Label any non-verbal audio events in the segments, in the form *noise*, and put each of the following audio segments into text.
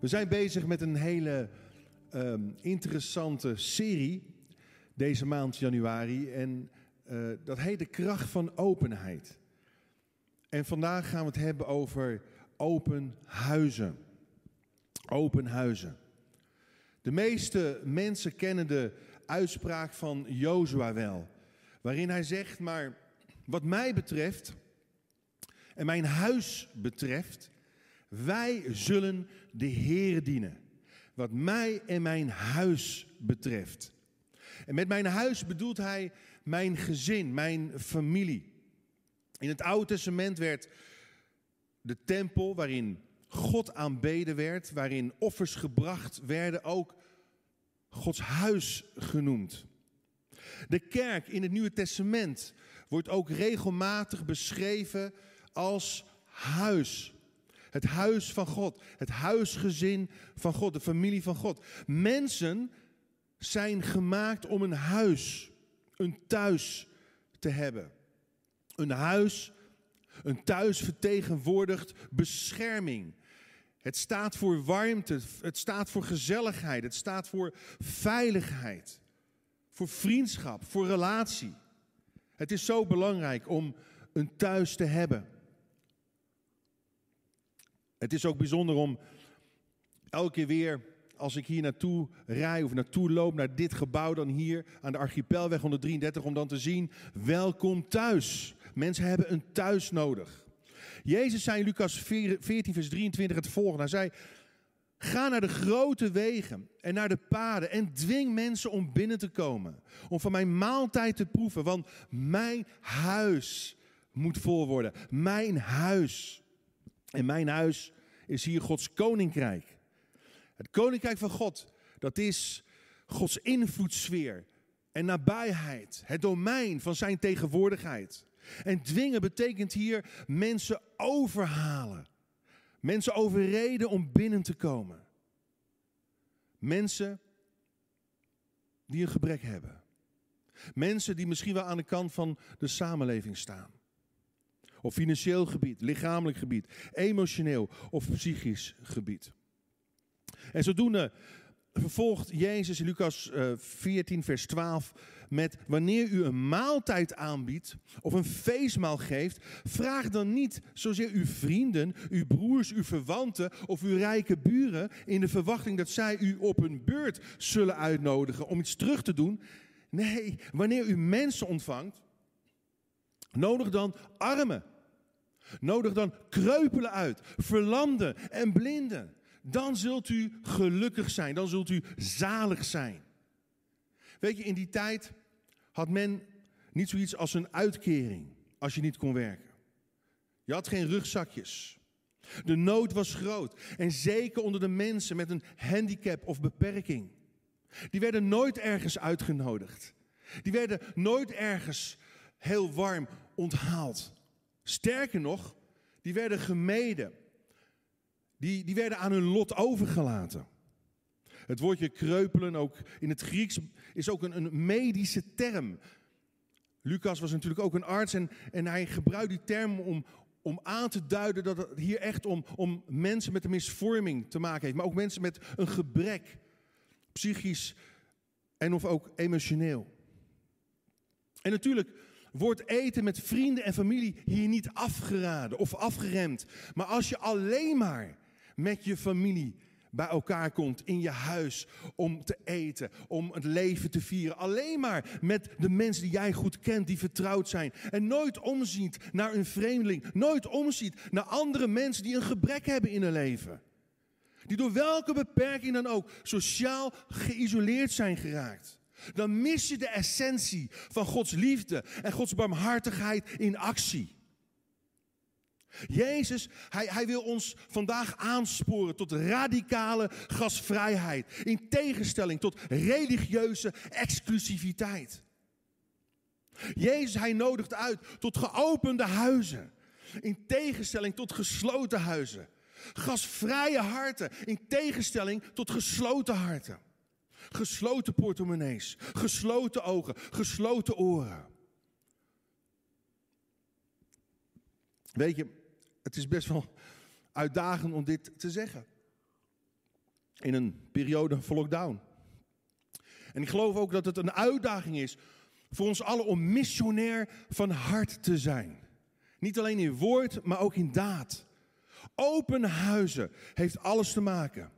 We zijn bezig met een hele ehm, interessante serie deze maand januari. En eh, dat heet de kracht van openheid. En vandaag gaan we het hebben over open huizen. Open huizen. De meeste mensen kennen de uitspraak van Jozua wel. Waarin hij zegt, maar wat mij betreft en mijn huis betreft, wij zullen de Heer dienen. Wat mij en mijn huis betreft. En met mijn huis bedoelt hij mijn gezin, mijn familie. In het Oude Testament werd de tempel waarin God aanbeden werd, waarin offers gebracht werden, ook Gods huis genoemd. De kerk in het Nieuwe Testament wordt ook regelmatig beschreven als huis. Het huis van God, het huisgezin van God, de familie van God. Mensen zijn gemaakt om een huis, een thuis te hebben. Een huis, een thuis vertegenwoordigt bescherming. Het staat voor warmte, het staat voor gezelligheid, het staat voor veiligheid, voor vriendschap, voor relatie. Het is zo belangrijk om een thuis te hebben. Het is ook bijzonder om elke keer weer, als ik hier naartoe rij of naartoe loop, naar dit gebouw dan hier aan de Archipelweg 133, om dan te zien, welkom thuis. Mensen hebben een thuis nodig. Jezus zei in Lucas 14, vers 23 het volgende. Hij zei, ga naar de grote wegen en naar de paden en dwing mensen om binnen te komen. Om van mijn maaltijd te proeven, want mijn huis moet vol worden. Mijn huis. En mijn huis is hier Gods koninkrijk. Het koninkrijk van God, dat is Gods invloedssfeer en nabijheid. Het domein van zijn tegenwoordigheid. En dwingen betekent hier mensen overhalen. Mensen overreden om binnen te komen. Mensen die een gebrek hebben. Mensen die misschien wel aan de kant van de samenleving staan. Op financieel gebied, lichamelijk gebied, emotioneel of psychisch gebied. En zodoende vervolgt Jezus in Lucas 14, eh, vers 12 met wanneer u een maaltijd aanbiedt of een feestmaal geeft, vraag dan niet zozeer uw vrienden, uw broers, uw verwanten of uw rijke buren in de verwachting dat zij u op een beurt zullen uitnodigen om iets terug te doen. Nee, wanneer u mensen ontvangt, nodig dan armen. Nodig dan kreupelen uit, verlamden en blinden. Dan zult u gelukkig zijn, dan zult u zalig zijn. Weet je, in die tijd had men niet zoiets als een uitkering als je niet kon werken. Je had geen rugzakjes. De nood was groot. En zeker onder de mensen met een handicap of beperking. Die werden nooit ergens uitgenodigd. Die werden nooit ergens heel warm onthaald. Sterker nog, die werden gemeden. Die, die werden aan hun lot overgelaten. Het woordje kreupelen, ook in het Grieks, is ook een, een medische term. Lucas was natuurlijk ook een arts en, en hij gebruikt die term om, om aan te duiden dat het hier echt om, om mensen met een misvorming te maken heeft. Maar ook mensen met een gebrek, psychisch en of ook emotioneel. En natuurlijk wordt eten met vrienden en familie hier niet afgeraden of afgeremd. Maar als je alleen maar met je familie bij elkaar komt in je huis om te eten, om het leven te vieren. Alleen maar met de mensen die jij goed kent, die vertrouwd zijn. En nooit omziet naar een vreemdeling. Nooit omziet naar andere mensen die een gebrek hebben in hun leven. Die door welke beperking dan ook sociaal geïsoleerd zijn geraakt. Dan mis je de essentie van Gods liefde en Gods barmhartigheid in actie. Jezus, hij, hij wil ons vandaag aansporen tot radicale gasvrijheid. In tegenstelling tot religieuze exclusiviteit. Jezus, hij nodigt uit tot geopende huizen. In tegenstelling tot gesloten huizen. Gasvrije harten. In tegenstelling tot gesloten harten. Gesloten portemonnees. Gesloten ogen. Gesloten oren. Weet je, het is best wel uitdagend om dit te zeggen. in een periode van lockdown. En ik geloof ook dat het een uitdaging is voor ons allen om missionair van hart te zijn. Niet alleen in woord, maar ook in daad. Open huizen heeft alles te maken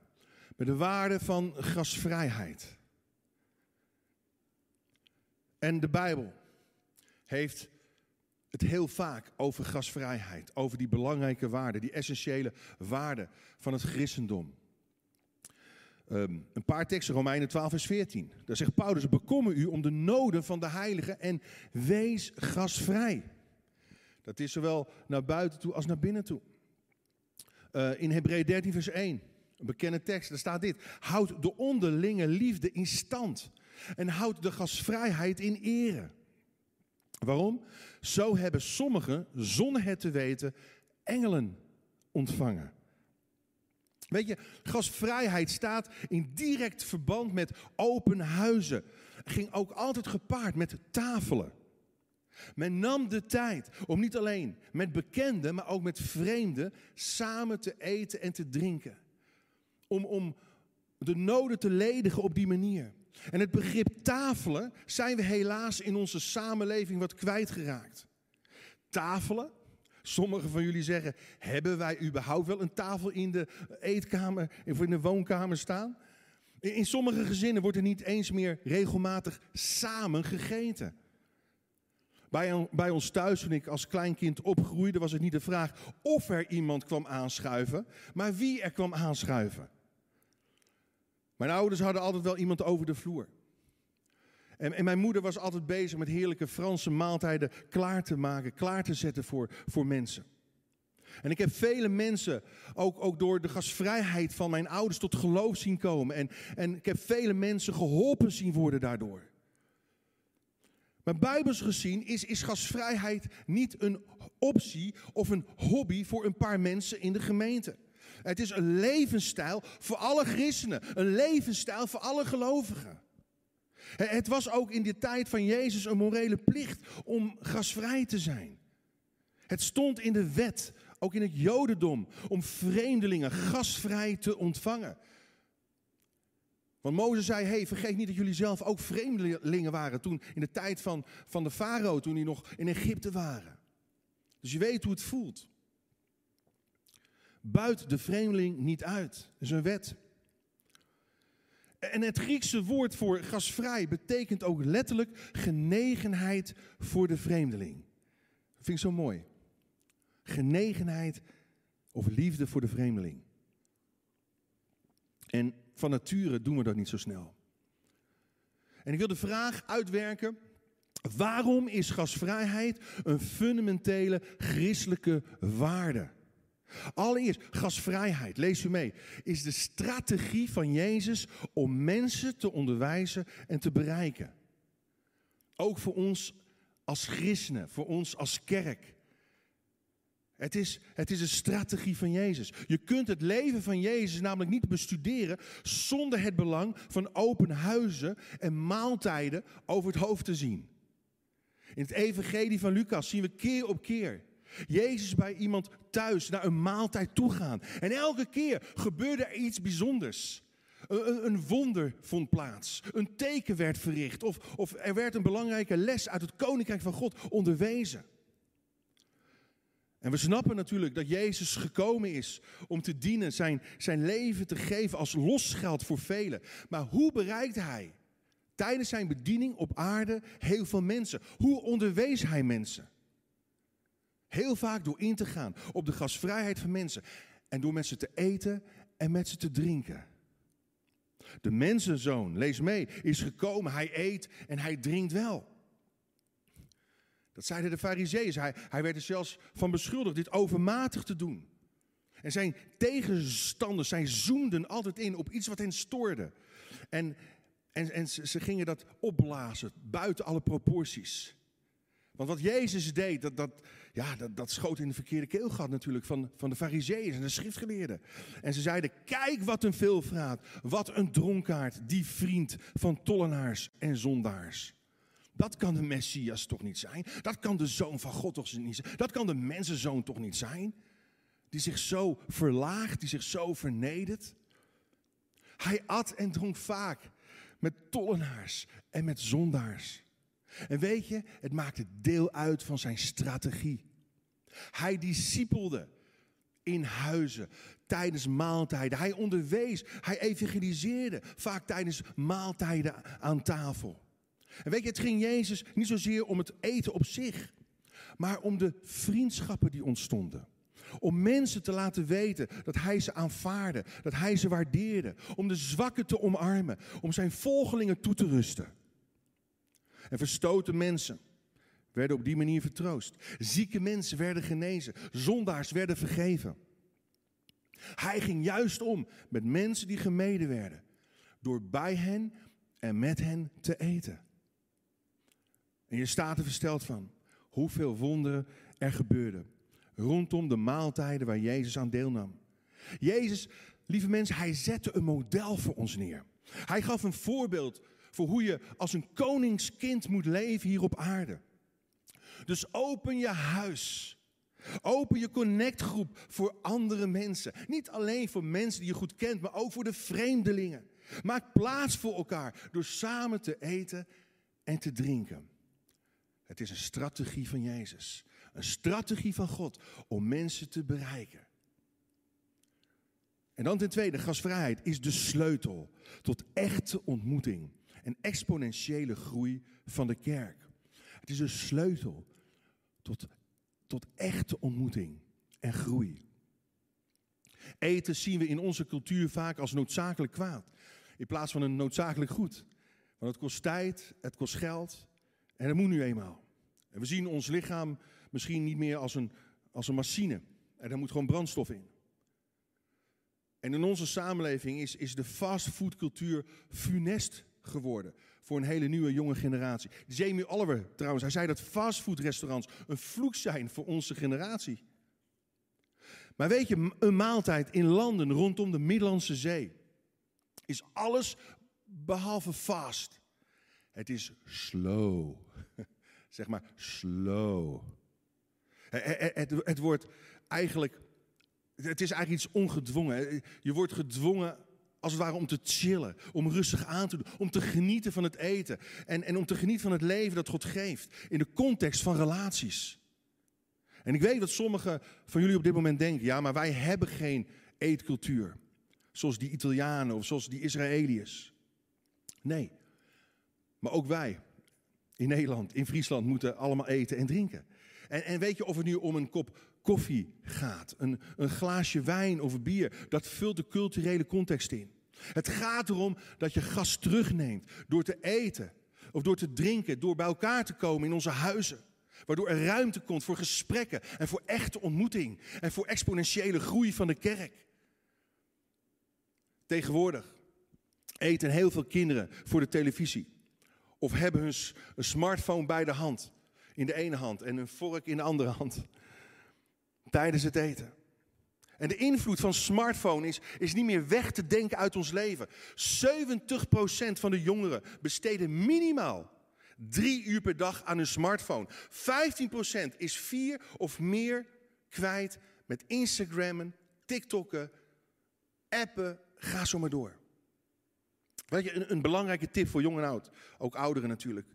de waarde van gasvrijheid. En de Bijbel heeft het heel vaak over gasvrijheid, over die belangrijke waarden, die essentiële waarden van het christendom. Um, een paar teksten, Romeinen 12, vers 14. Daar zegt Paulus: Bekommer u om de noden van de heiligen en wees gasvrij. Dat is zowel naar buiten toe als naar binnen toe. Uh, in Hebreeën 13, vers 1, een bekende tekst, daar staat dit: Houd de onderlinge liefde in stand en houd de gasvrijheid in ere. Waarom? Zo hebben sommigen, zonder het te weten, engelen ontvangen. Weet je, gasvrijheid staat in direct verband met open huizen. Ging ook altijd gepaard met tafelen. Men nam de tijd om niet alleen met bekenden, maar ook met vreemden samen te eten en te drinken. Om, om de noden te ledigen op die manier. En het begrip tafelen zijn we helaas in onze samenleving wat kwijtgeraakt. Tafelen, sommigen van jullie zeggen, hebben wij überhaupt wel een tafel in de eetkamer of in de woonkamer staan? In sommige gezinnen wordt er niet eens meer regelmatig samen gegeten. Bij, bij, ons thuis, toen ik als kleinkind opgroeide, was het niet de vraag of er iemand kwam aanschuiven, maar wie er kwam aanschuiven. Mijn ouders hadden altijd wel iemand over de vloer. En, en, mijn moeder was altijd bezig met heerlijke Franse maaltijden klaar te maken, klaar te zetten voor, voor mensen. En ik heb vele mensen, ook, ook door de gasvrijheid van mijn ouders, tot geloof zien komen. En, en ik heb vele mensen geholpen zien worden daardoor. Maar bijbels gezien is, is gasvrijheid niet een optie of een hobby voor een paar mensen in de gemeente. Het is een levensstijl voor alle christenen. Een levensstijl voor alle gelovigen. Het was ook in de tijd van Jezus een morele plicht om gasvrij te zijn. Het stond in de wet, ook in het Jodendom, om vreemdelingen gasvrij te ontvangen. Want Mozes zei, hey, vergeet niet dat jullie zelf ook vreemdelingen waren toen in de tijd van, van de farao, toen die nog in Egypte waren. Dus je weet hoe het voelt. Buit de vreemdeling niet uit. Dat is een wet. En het Griekse woord voor gasvrij betekent ook letterlijk genegenheid voor de vreemdeling. Dat vind ik zo mooi. Genegenheid of liefde voor de vreemdeling. En van nature doen we dat niet zo snel. En ik wil de vraag uitwerken. Waarom is gasvrijheid een fundamentele christelijke waarde? Allereerst, gasvrijheid, lees u mee, is de strategie van Jezus om mensen te onderwijzen en te bereiken. Ook voor ons als christenen, voor ons als kerk. Het is, het is een strategie van Jezus. Je kunt het leven van Jezus namelijk niet bestuderen zonder het belang van open huizen en maaltijden over het hoofd te zien. In het evangelie van Lucas zien we keer op keer Jezus bij iemand thuis naar een maaltijd toegaan. En elke keer gebeurde er iets bijzonders. Een, een, wonder vond plaats. Een teken werd verricht. Of, of er werd een belangrijke les uit het koninkrijk van God onderwezen. En we snappen natuurlijk dat Jezus gekomen is om te dienen, zijn, zijn leven te geven als losgeld voor velen. Maar hoe bereikt hij tijdens zijn bediening op aarde heel veel mensen? Hoe onderwees hij mensen? Heel vaak door in te gaan op de gasvrijheid van mensen. En door met ze te eten en met ze te drinken. De mensenzoon, lees mee, is gekomen. Hij eet en hij drinkt wel. Dat zeiden de fariseeën. Hij, hij werd er zelfs van beschuldigd dit overmatig te doen. En zijn tegenstanders, zij zoomden altijd in op iets wat hen stoorde. En, en, en ze gingen dat opblazen, buiten alle proporties. Want wat Jezus deed, dat, dat, ja, dat, dat schoot in de verkeerde keelgat natuurlijk van, van de fariseeën en de schriftgeleerden. En ze zeiden, kijk wat een veelvraat, wat een dronkaard, die vriend van tollenaars en zondaars. Dat kan de Messias toch niet zijn? Dat kan de Zoon van God toch niet zijn? Dat kan de mensenzoon toch niet zijn? Die zich zo verlaagt, die zich zo vernedert. Hij at en dronk vaak met tollenaars en met zondaars. En weet je, het maakte deel uit van zijn strategie. Hij discipelde in huizen, tijdens maaltijden. Hij onderwees, hij evangeliseerde, vaak tijdens maaltijden aan tafel. En weet je, het ging Jezus niet zozeer om het eten op zich, maar om de vriendschappen die ontstonden. Om mensen te laten weten dat hij ze aanvaarde, dat hij ze waardeerde. Om de zwakken te omarmen, om zijn volgelingen toe te rusten. En verstoten mensen werden op die manier vertroost. Zieke mensen werden genezen, zondaars werden vergeven. Hij ging juist om met mensen die gemeden werden, door bij hen en met hen te eten. En je staat er versteld van hoeveel wonderen er gebeurden rondom de maaltijden waar Jezus aan deelnam. Jezus, lieve mensen, hij zette een model voor ons neer. Hij gaf een voorbeeld voor hoe je als een koningskind moet leven hier op aarde. Dus open je huis. Open je connectgroep voor andere mensen. Niet alleen voor mensen die je goed kent, maar ook voor de vreemdelingen. Maak plaats voor elkaar door samen te eten en te drinken. Het is een strategie van Jezus. Een strategie van God om mensen te bereiken. En dan ten tweede, gasvrijheid is de sleutel tot echte ontmoeting en exponentiële groei van de kerk. Het is een sleutel tot, tot echte ontmoeting en groei. Eten zien we in onze cultuur vaak als noodzakelijk kwaad, in plaats van een noodzakelijk goed. Want het kost tijd, het kost geld en dat moet nu eenmaal. En we zien ons lichaam misschien niet meer als een, als een machine. En daar moet gewoon brandstof in. En in onze samenleving is, is de fastfoodcultuur funest geworden voor een hele nieuwe jonge generatie. Jamie Oliver trouwens, hij zei dat fastfoodrestaurants een vloek zijn voor onze generatie. Maar weet je, een maaltijd in landen rondom de Middellandse Zee is alles behalve fast. Het is slow. *laughs* Zeg maar slow. Het, wordt eigenlijk, het is eigenlijk iets ongedwongen. Je wordt gedwongen als het ware om te chillen, om rustig aan te doen, om te genieten van het eten en, en om te genieten van het leven dat God geeft in de context van relaties. En ik weet dat sommigen van jullie op dit moment denken, ja, maar wij hebben geen eetcultuur, zoals die Italianen of zoals die Israëliërs. Nee, maar ook wij in Nederland, in Friesland moeten allemaal eten en drinken. En, en weet je of het nu om een kop koffie gaat, een, een glaasje wijn of bier, dat vult de culturele context in. Het gaat erom dat je gas terugneemt door te eten of door te drinken, door bij elkaar te komen in onze huizen. Waardoor er ruimte komt voor gesprekken en voor echte ontmoeting en voor exponentiële groei van de kerk. Tegenwoordig eten heel veel kinderen voor de televisie of hebben hun smartphone bij de hand in de ene hand en een vork in de andere hand. Tijdens het eten. En de invloed van smartphone is, is niet meer weg te denken uit ons leven. 70% van de jongeren besteden minimaal drie uur per dag aan hun smartphone. 15% is vier of meer kwijt met Instagrammen, TikTokken, appen, ga zo maar door. Weet je, een, een belangrijke tip voor jong en oud, ook ouderen natuurlijk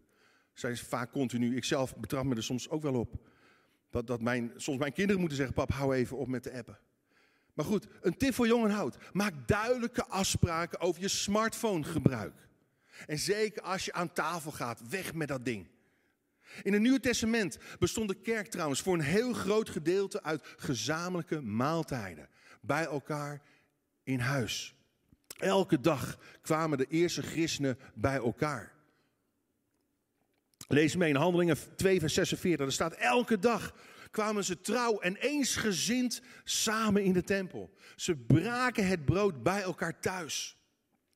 zijn vaak continu. Ik zelf betrap me er soms ook wel op. Dat, dat mijn, soms mijn kinderen moeten zeggen, pap, hou even op met de appen. Maar goed, een tip voor jong en oud. Maak duidelijke afspraken over je smartphone gebruik. En zeker als je aan tafel gaat, weg met dat ding. In het Nieuwe Testament bestond de kerk trouwens voor een heel groot gedeelte uit gezamenlijke maaltijden. Bij elkaar in huis. Elke dag kwamen de eerste christenen bij elkaar. Lees mee in Handelingen 2, vers 46. Er staat elke dag kwamen ze trouw en eensgezind samen in de tempel. Ze braken het brood bij elkaar thuis.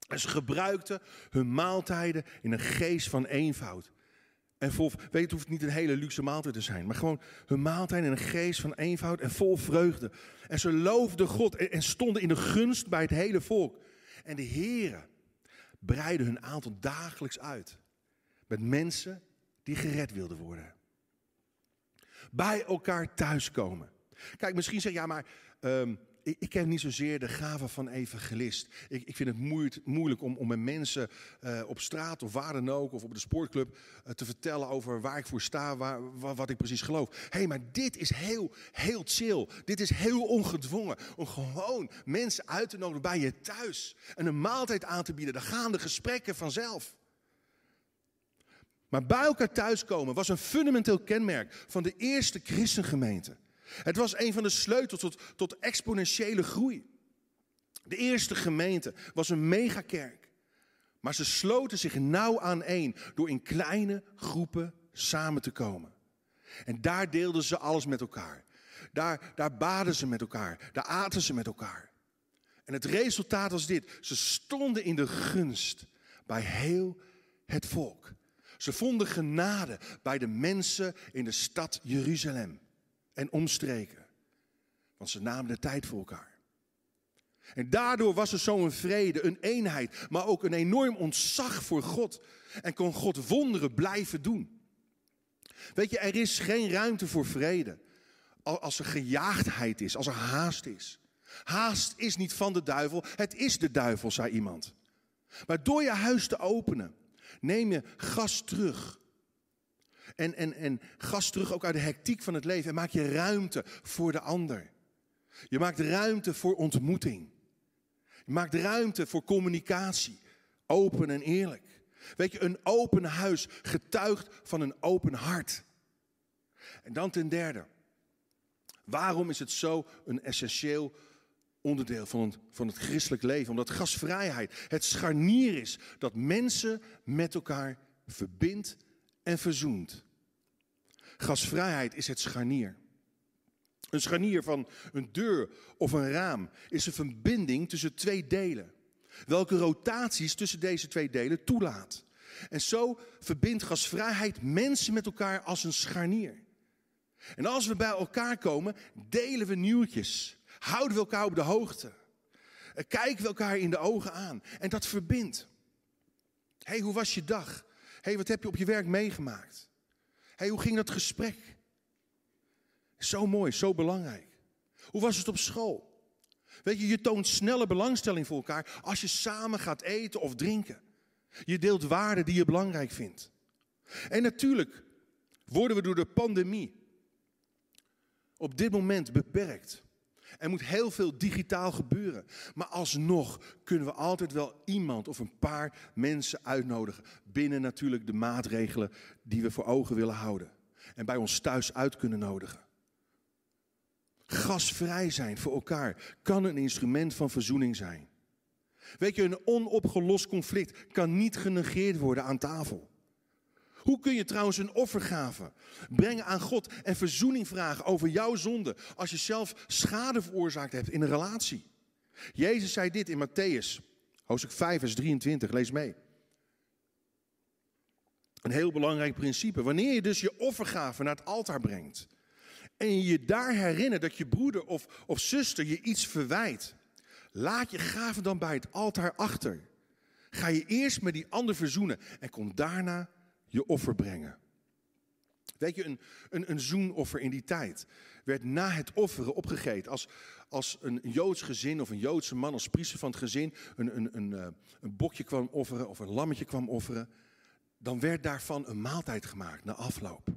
En ze gebruikten hun maaltijden in een geest van eenvoud. En vol, weet je, het hoeft niet een hele luxe maaltijd te zijn, maar gewoon hun maaltijd in een geest van eenvoud en vol vreugde. En ze loofden God en stonden in de gunst bij het hele volk. En de heren breiden hun aantal dagelijks uit. Met mensen die gered wilden worden. Bij elkaar thuiskomen. Kijk, misschien zeg je, ja, maar um, ik, ik ken niet zozeer de gave van evangelist. Ik, ik vind het moeilijk, om, om met mensen uh, op straat of waar dan ook, of op de sportclub, uh, te vertellen over waar ik voor sta, waar, wat ik precies geloof. Hé, hey, maar dit is heel, heel chill. Dit is heel ongedwongen. Om gewoon mensen uit te nodigen bij je thuis. En een maaltijd aan te bieden. Dan gaan de gesprekken vanzelf. Maar bij elkaar thuiskomen was een fundamenteel kenmerk van de eerste christengemeente. Het was een van de sleutels tot, tot exponentiële groei. De eerste gemeente was een megakerk. Maar ze sloten zich nauw aan één door in kleine groepen samen te komen. En daar deelden ze alles met elkaar. Daar, daar baden ze met elkaar. Daar aten ze met elkaar. En het resultaat was dit. Ze stonden in de gunst bij heel het volk. Ze vonden genade bij de mensen in de stad Jeruzalem en omstreken. Want ze namen de tijd voor elkaar. En daardoor was er zo'n vrede, een eenheid, maar ook een enorm ontzag voor God. En kon God wonderen blijven doen. Weet je, er is geen ruimte voor vrede als er gejaagdheid is, als er haast is. Haast is niet van de duivel, het is de duivel, zei iemand. Maar door je huis te openen, neem je gas terug en, en, en gas terug ook uit de hectiek van het leven. En maak je ruimte voor de ander. Je maakt ruimte voor ontmoeting. Je maakt ruimte voor communicatie. Open en eerlijk. Weet je, een open huis getuigt van een open hart. En dan ten derde. Waarom is het zo een essentieel onderdeel van het, van het christelijk leven? Omdat gasvrijheid het scharnier is dat mensen met elkaar verbindt en verzoent. Gasvrijheid is het scharnier. Een scharnier van een deur of een raam is een verbinding tussen twee delen. Welke rotaties tussen deze twee delen toelaat. En zo verbindt gasvrijheid mensen met elkaar als een scharnier. En als we bij elkaar komen, delen we nieuwtjes. Houden we elkaar op de hoogte. Kijken we elkaar in de ogen aan. En dat verbindt. Hey, hoe was je dag? Hey, wat heb je op je werk meegemaakt? hey, hoe ging dat gesprek? Zo mooi, zo belangrijk. Hoe was het op school? Weet je, je toont snelle belangstelling voor elkaar als je samen gaat eten of drinken. Je deelt waarden die je belangrijk vindt. En natuurlijk worden we door de pandemie op dit moment beperkt. Er moet heel veel digitaal gebeuren. Maar alsnog kunnen we altijd wel iemand of een paar mensen uitnodigen. Binnen natuurlijk de maatregelen die we voor ogen willen houden. En bij ons thuis uit kunnen nodigen. Gasvrij zijn voor elkaar kan een instrument van verzoening zijn. Weet je, een onopgelost conflict kan niet genegeerd worden aan tafel. Hoe kun je trouwens een offergave brengen aan God en verzoening vragen over jouw zonde als je zelf schade veroorzaakt hebt in een relatie? Jezus zei dit in Matthäus, hoofdstuk 5, vers 23, lees mee. Een heel belangrijk principe. Wanneer je dus je offergave naar het altaar brengt en je je daar herinnert dat je broeder of, of zuster je iets verwijt, laat je gave dan bij het altaar achter. Ga je eerst met die ander verzoenen en kom daarna je offer brengen. Weet je, een, een, een zoenoffer in die tijd werd na het offeren opgegeten. Als, als een Joods gezin of een Joodse man als priester van het gezin een, een, een, eh, een bokje kwam offeren of een lammetje kwam offeren, dan werd daarvan een maaltijd gemaakt na afloop.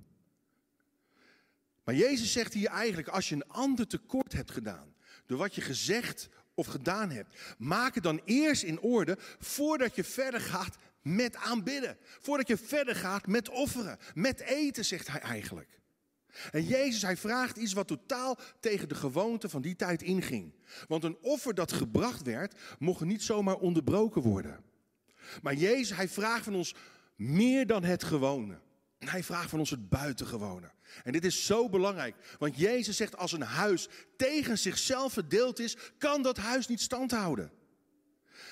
Maar Jezus zegt hier eigenlijk, als je een ander tekort hebt gedaan, door wat je gezegd of gedaan hebt, maak het dan eerst in orde voordat je verder gaat met aanbidden. Voordat je verder gaat met offeren, met eten, zegt hij eigenlijk. En Jezus, hij vraagt iets wat totaal tegen de gewoonte van die tijd inging. Want een offer dat gebracht werd, mocht niet zomaar onderbroken worden. Maar Jezus, hij vraagt van ons meer dan het gewone. Hij vraagt van ons het buitengewone. En dit is zo belangrijk, want Jezus zegt als een huis tegen zichzelf verdeeld is, kan dat huis niet standhouden.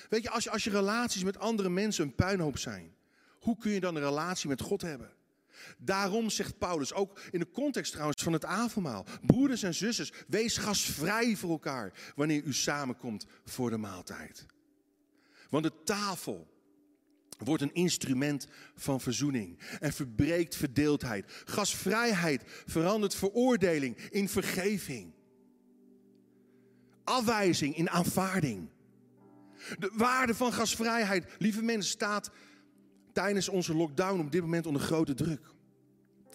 Weet je als, je, relaties met andere mensen een puinhoop zijn, hoe kun je dan een relatie met God hebben? Daarom zegt Paulus, ook in de context trouwens van het avondmaal, broeders en zusters, wees gasvrij voor elkaar wanneer u samenkomt voor de maaltijd. Want de tafel wordt een instrument van verzoening en verbreekt verdeeldheid. Gasvrijheid verandert veroordeling in vergeving. afwijzing in aanvaarding. De waarde van gasvrijheid, lieve mensen, staat tijdens onze lockdown op dit moment onder grote druk.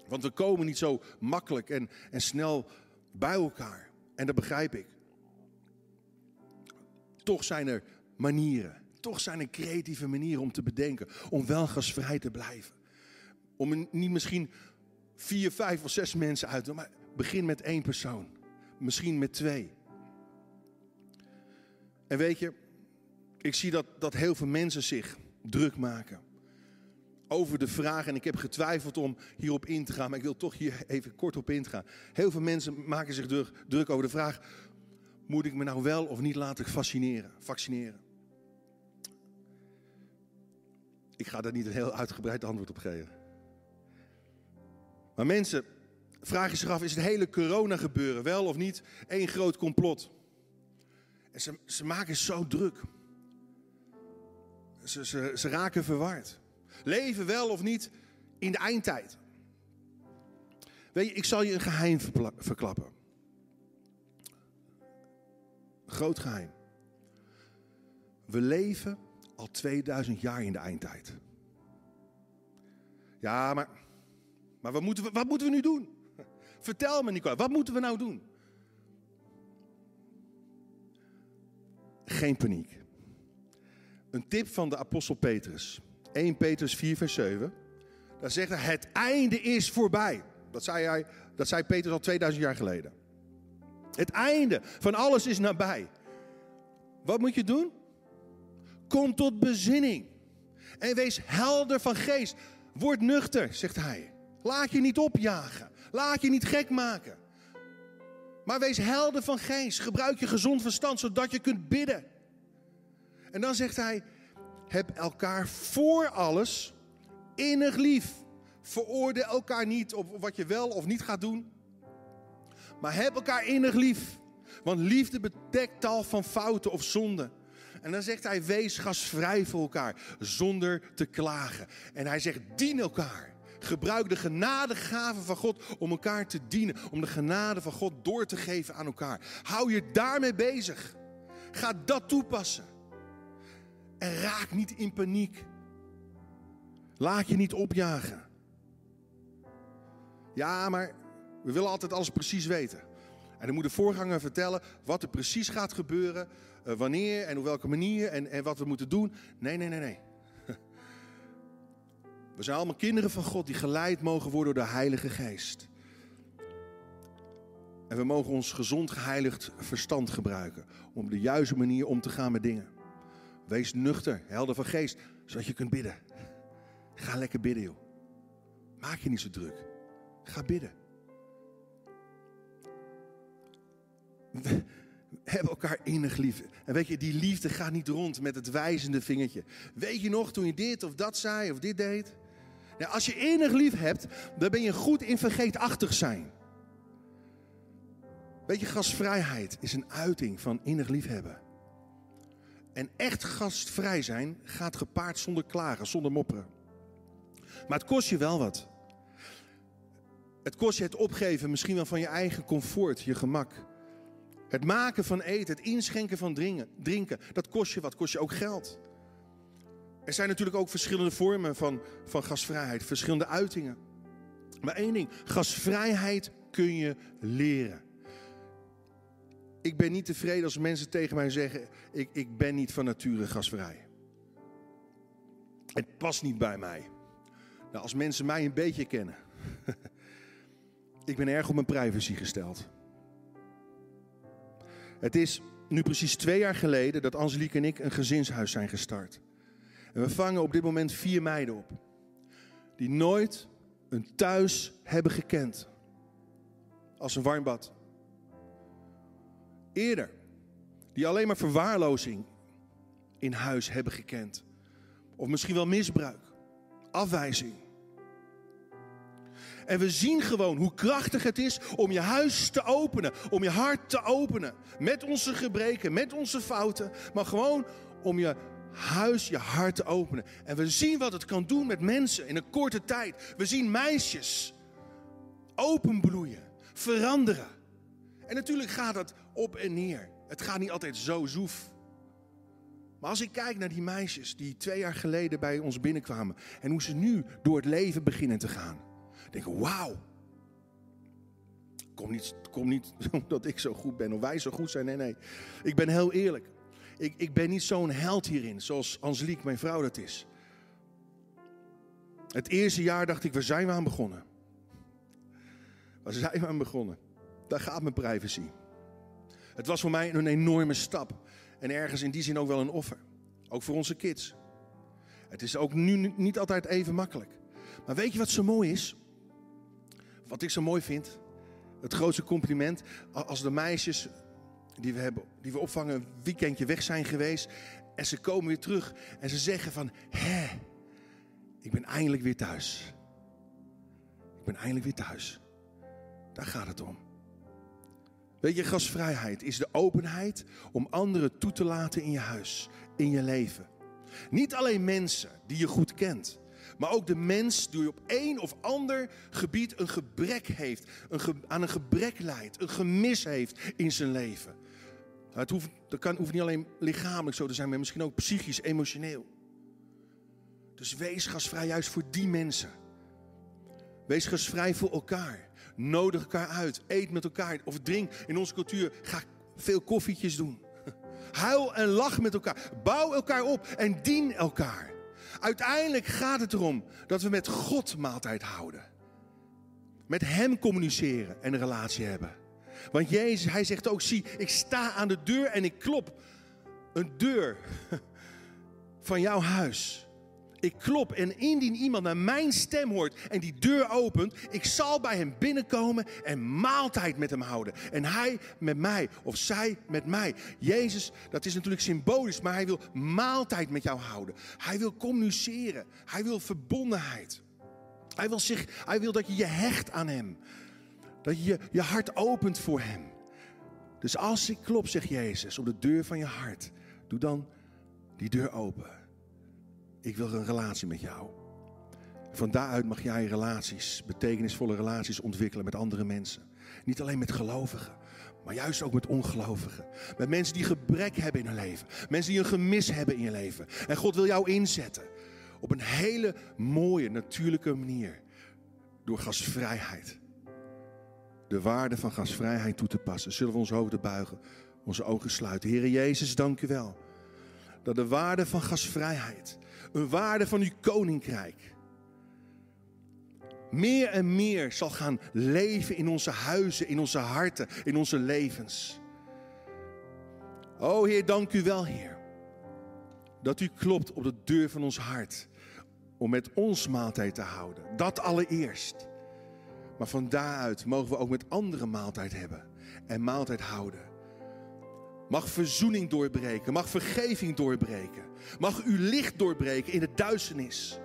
Want we komen niet zo makkelijk en, en snel bij elkaar. En dat begrijp ik. Toch zijn er manieren. Toch zijn er creatieve manieren om te bedenken. Om wel gasvrij te blijven. Om niet misschien vier, vijf of zes mensen uit te doen. Maar begin met één persoon. Misschien met twee. En weet je, ik zie dat, dat heel veel mensen zich druk maken over de vraag, en ik heb getwijfeld om hierop in te gaan, maar ik wil toch hier even kort op ingaan. Heel veel mensen maken zich druk, over de vraag, moet ik me nou wel of niet laten vaccineren? vaccineren? Ik ga daar niet een heel uitgebreid antwoord op geven. Maar mensen vragen zich af, is het hele corona gebeuren wel of niet één groot complot? En ze, ze maken zo druk. Ze, ze, ze raken verward. Leven wel of niet in de eindtijd. Weet je, ik zal je een geheim verklappen. Groot geheim. We leven al 2000 jaar in de eindtijd. Ja, maar, maar wat, moeten we, wat moeten we nu doen? Vertel me, Nicola, wat moeten we nou doen? Geen paniek. Een tip van de apostel Petrus. 1 Petrus 4, vers 7. Daar zegt hij: Het einde is voorbij. Dat zei, hij, dat zei Petrus al 2000 jaar geleden. Het einde van alles is nabij. Wat moet je doen? Kom tot bezinning. En wees helder van geest. Word nuchter, zegt hij. Laat je niet opjagen. Laat je niet gek maken. Maar wees helder van geest. Gebruik je gezond verstand zodat je kunt bidden. En dan zegt hij: heb elkaar voor alles innig lief. Veroordeel elkaar niet op wat je wel of niet gaat doen. Maar heb elkaar innig lief. Want liefde bedekt tal van fouten of zonden. En dan zegt hij: wees gasvrij voor elkaar, zonder te klagen. En hij zegt: dien elkaar. Gebruik de genadegaven van God om elkaar te dienen. Om de genade van God door te geven aan elkaar. Hou je daarmee bezig. Ga dat toepassen. En raak niet in paniek. Laat je niet opjagen. Ja, maar we willen altijd alles precies weten. En dan moet de voorganger vertellen wat er precies gaat gebeuren, eh, wanneer en op welke manier en, en wat we moeten doen. Nee, nee, nee, nee. *laughs* We zijn allemaal kinderen van God die geleid mogen worden door de Heilige Geest. En we mogen ons gezond geheiligd verstand gebruiken om de juiste manier om te gaan met dingen. Wees nuchter, helder van geest, zodat je kunt bidden. Ga lekker bidden, joh. Maak je niet zo druk. Ga bidden. Hebben elkaar innig lief. En weet je, die liefde gaat niet rond met het wijzende vingertje. Weet je nog toen je dit of dat zei of dit deed? Nou, als je innig lief hebt, dan ben je goed in vergeetachtig zijn. Weet je, gastvrijheid is een uiting van innig liefhebben. En echt gastvrij zijn gaat gepaard zonder klagen, zonder mopperen. Maar het kost je wel wat. Het kost je het opgeven misschien wel van je eigen comfort, je gemak. Het maken van eten, het inschenken van drinken, drinken dat kost je wat, kost je ook geld. Er zijn natuurlijk ook verschillende vormen van, van gasvrijheid, verschillende uitingen. Maar één ding, gasvrijheid kun je leren ik ben niet tevreden als mensen tegen mij zeggen: ik, ik ben niet van nature gasvrij. Het past niet bij mij. Nou, als mensen mij een beetje kennen. *laughs* ik ben erg op mijn privacy gesteld. Het is nu precies twee jaar geleden dat Angelique en ik een gezinshuis zijn gestart. En we vangen op dit moment vier meiden op. Die nooit een thuis hebben gekend. Als een warm bad eerder. Die alleen maar verwaarlozing in huis hebben gekend. Of misschien wel misbruik, afwijzing. En we zien gewoon hoe krachtig het is om je huis te openen, om je hart te openen. Met onze gebreken, met onze fouten, maar gewoon om je huis, je hart te openen. En we zien wat het kan doen met mensen in een korte tijd. We zien meisjes openbloeien, veranderen. En natuurlijk gaat dat op en neer. Het gaat niet altijd zo zoef. Maar als ik kijk naar die meisjes die twee jaar geleden bij ons binnenkwamen en hoe ze nu door het leven beginnen te gaan, denk ik: wauw. Kom niet, kom niet *laughs* omdat ik zo goed ben of wij zo goed zijn. Nee, nee. Ik ben heel eerlijk. Ik, ik ben niet zo'n held hierin, zoals Angelique, mijn vrouw, dat is. Het eerste jaar dacht ik, waar zijn we aan begonnen? Waar zijn we aan begonnen? Daar gaat mijn privacy. Het was voor mij een enorme stap. En ergens in die zin ook wel een offer. Ook voor onze kids. Het is ook nu niet altijd even makkelijk. Maar weet je wat zo mooi is? Wat ik zo mooi vind? Het grootste compliment. Als de meisjes die we, hebben, die we opvangen een weekendje weg zijn geweest. En ze komen weer terug. En ze zeggen van, hè, ik ben eindelijk weer thuis. Ik ben eindelijk weer thuis. Daar gaat het om. Weet je, gastvrijheid is de openheid om anderen toe te laten in je huis, in je leven. Niet alleen mensen die je goed kent, maar ook de mens die op één of ander gebied een gebrek heeft, een aan een gebrek leidt, een gemis heeft in zijn leven. Het hoeft, dat kan, hoeft niet alleen lichamelijk zo te zijn, maar misschien ook psychisch, emotioneel. Dus wees gasvrij juist voor die mensen. Wees gasvrij voor elkaar. Nodig elkaar uit. Eet met elkaar. Of drink in onze cultuur. Ga veel koffietjes doen. *laughs* Huil en lach met elkaar. Bouw elkaar op en dien elkaar. Uiteindelijk gaat het erom dat we met God maaltijd houden. Met Hem communiceren en een relatie hebben. Want Jezus, Hij zegt ook, zie, ik sta aan de deur en ik klop. Een deur *laughs* van jouw huis. Ik klop en indien iemand naar mijn stem hoort en die deur opent, ik zal bij hem binnenkomen en maaltijd met hem houden. En hij met mij of zij met mij. Jezus, dat is natuurlijk symbolisch, maar hij wil maaltijd met jou houden. Hij wil communiceren. Hij wil verbondenheid. Hij wil, zich, hij wil dat je je hecht aan hem. Dat je je, hart opent voor hem. Dus als ik klop, zegt Jezus, op de deur van je hart, doe dan die deur open. Ik wil een relatie met jou. Van daaruit mag jij relaties, betekenisvolle relaties ontwikkelen met andere mensen. Niet alleen met gelovigen, maar juist ook met ongelovigen. Met mensen die gebrek hebben in hun leven. Mensen die een gemis hebben in je leven. En God wil jou inzetten op een hele mooie, natuurlijke manier. Door gasvrijheid. De waarde van gasvrijheid toe te passen. Zullen we onze hoofden buigen, onze ogen sluiten. Heere Jezus, dank u wel. Dat de waarde van gasvrijheid een waarde van uw koninkrijk meer en meer zal gaan leven in onze huizen, in onze harten, in onze levens. O Heer, dank u wel, Heer, dat u klopt op de deur van ons hart om met ons maaltijd te houden. Dat allereerst. Maar van daaruit mogen we ook met anderen maaltijd hebben en maaltijd houden. Mag verzoening doorbreken, mag vergeving doorbreken. Mag uw licht doorbreken in de duisternis.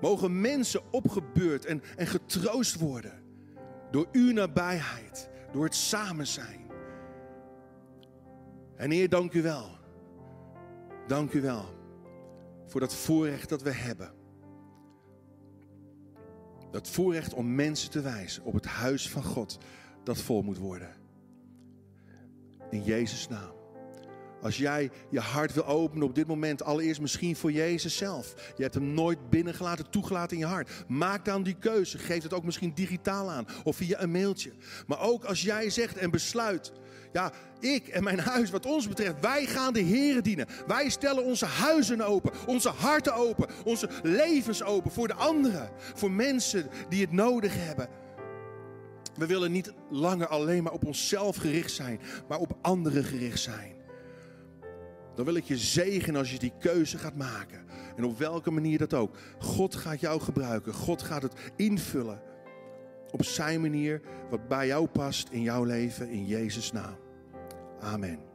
Mogen mensen opgebeurd en, en getroost worden door uw nabijheid, door het samen zijn. En Heer, dank u wel. Dank u wel voor dat voorrecht dat we hebben. Dat voorrecht om mensen te wijzen op het huis van God dat vol moet worden. In Jezus' naam. Als jij je hart wil openen op dit moment, allereerst misschien voor Jezus zelf. Je hebt hem nooit binnengelaten, toegelaten in je hart. Maak dan die keuze. Geef het ook misschien digitaal aan of via een mailtje. Maar ook als jij zegt en besluit. Ja, ik en mijn huis, wat ons betreft, wij gaan de Heeren dienen. Wij stellen onze huizen open, onze harten open, onze levens open voor de anderen. Voor mensen die het nodig hebben. We willen niet langer alleen maar op onszelf gericht zijn, maar op anderen gericht zijn. Dan wil ik je zegenen als je die keuze gaat maken. En op welke manier dat ook. God gaat jou gebruiken. God gaat het invullen. Op zijn manier, wat bij jou past in jouw leven, in Jezus' naam. Amen.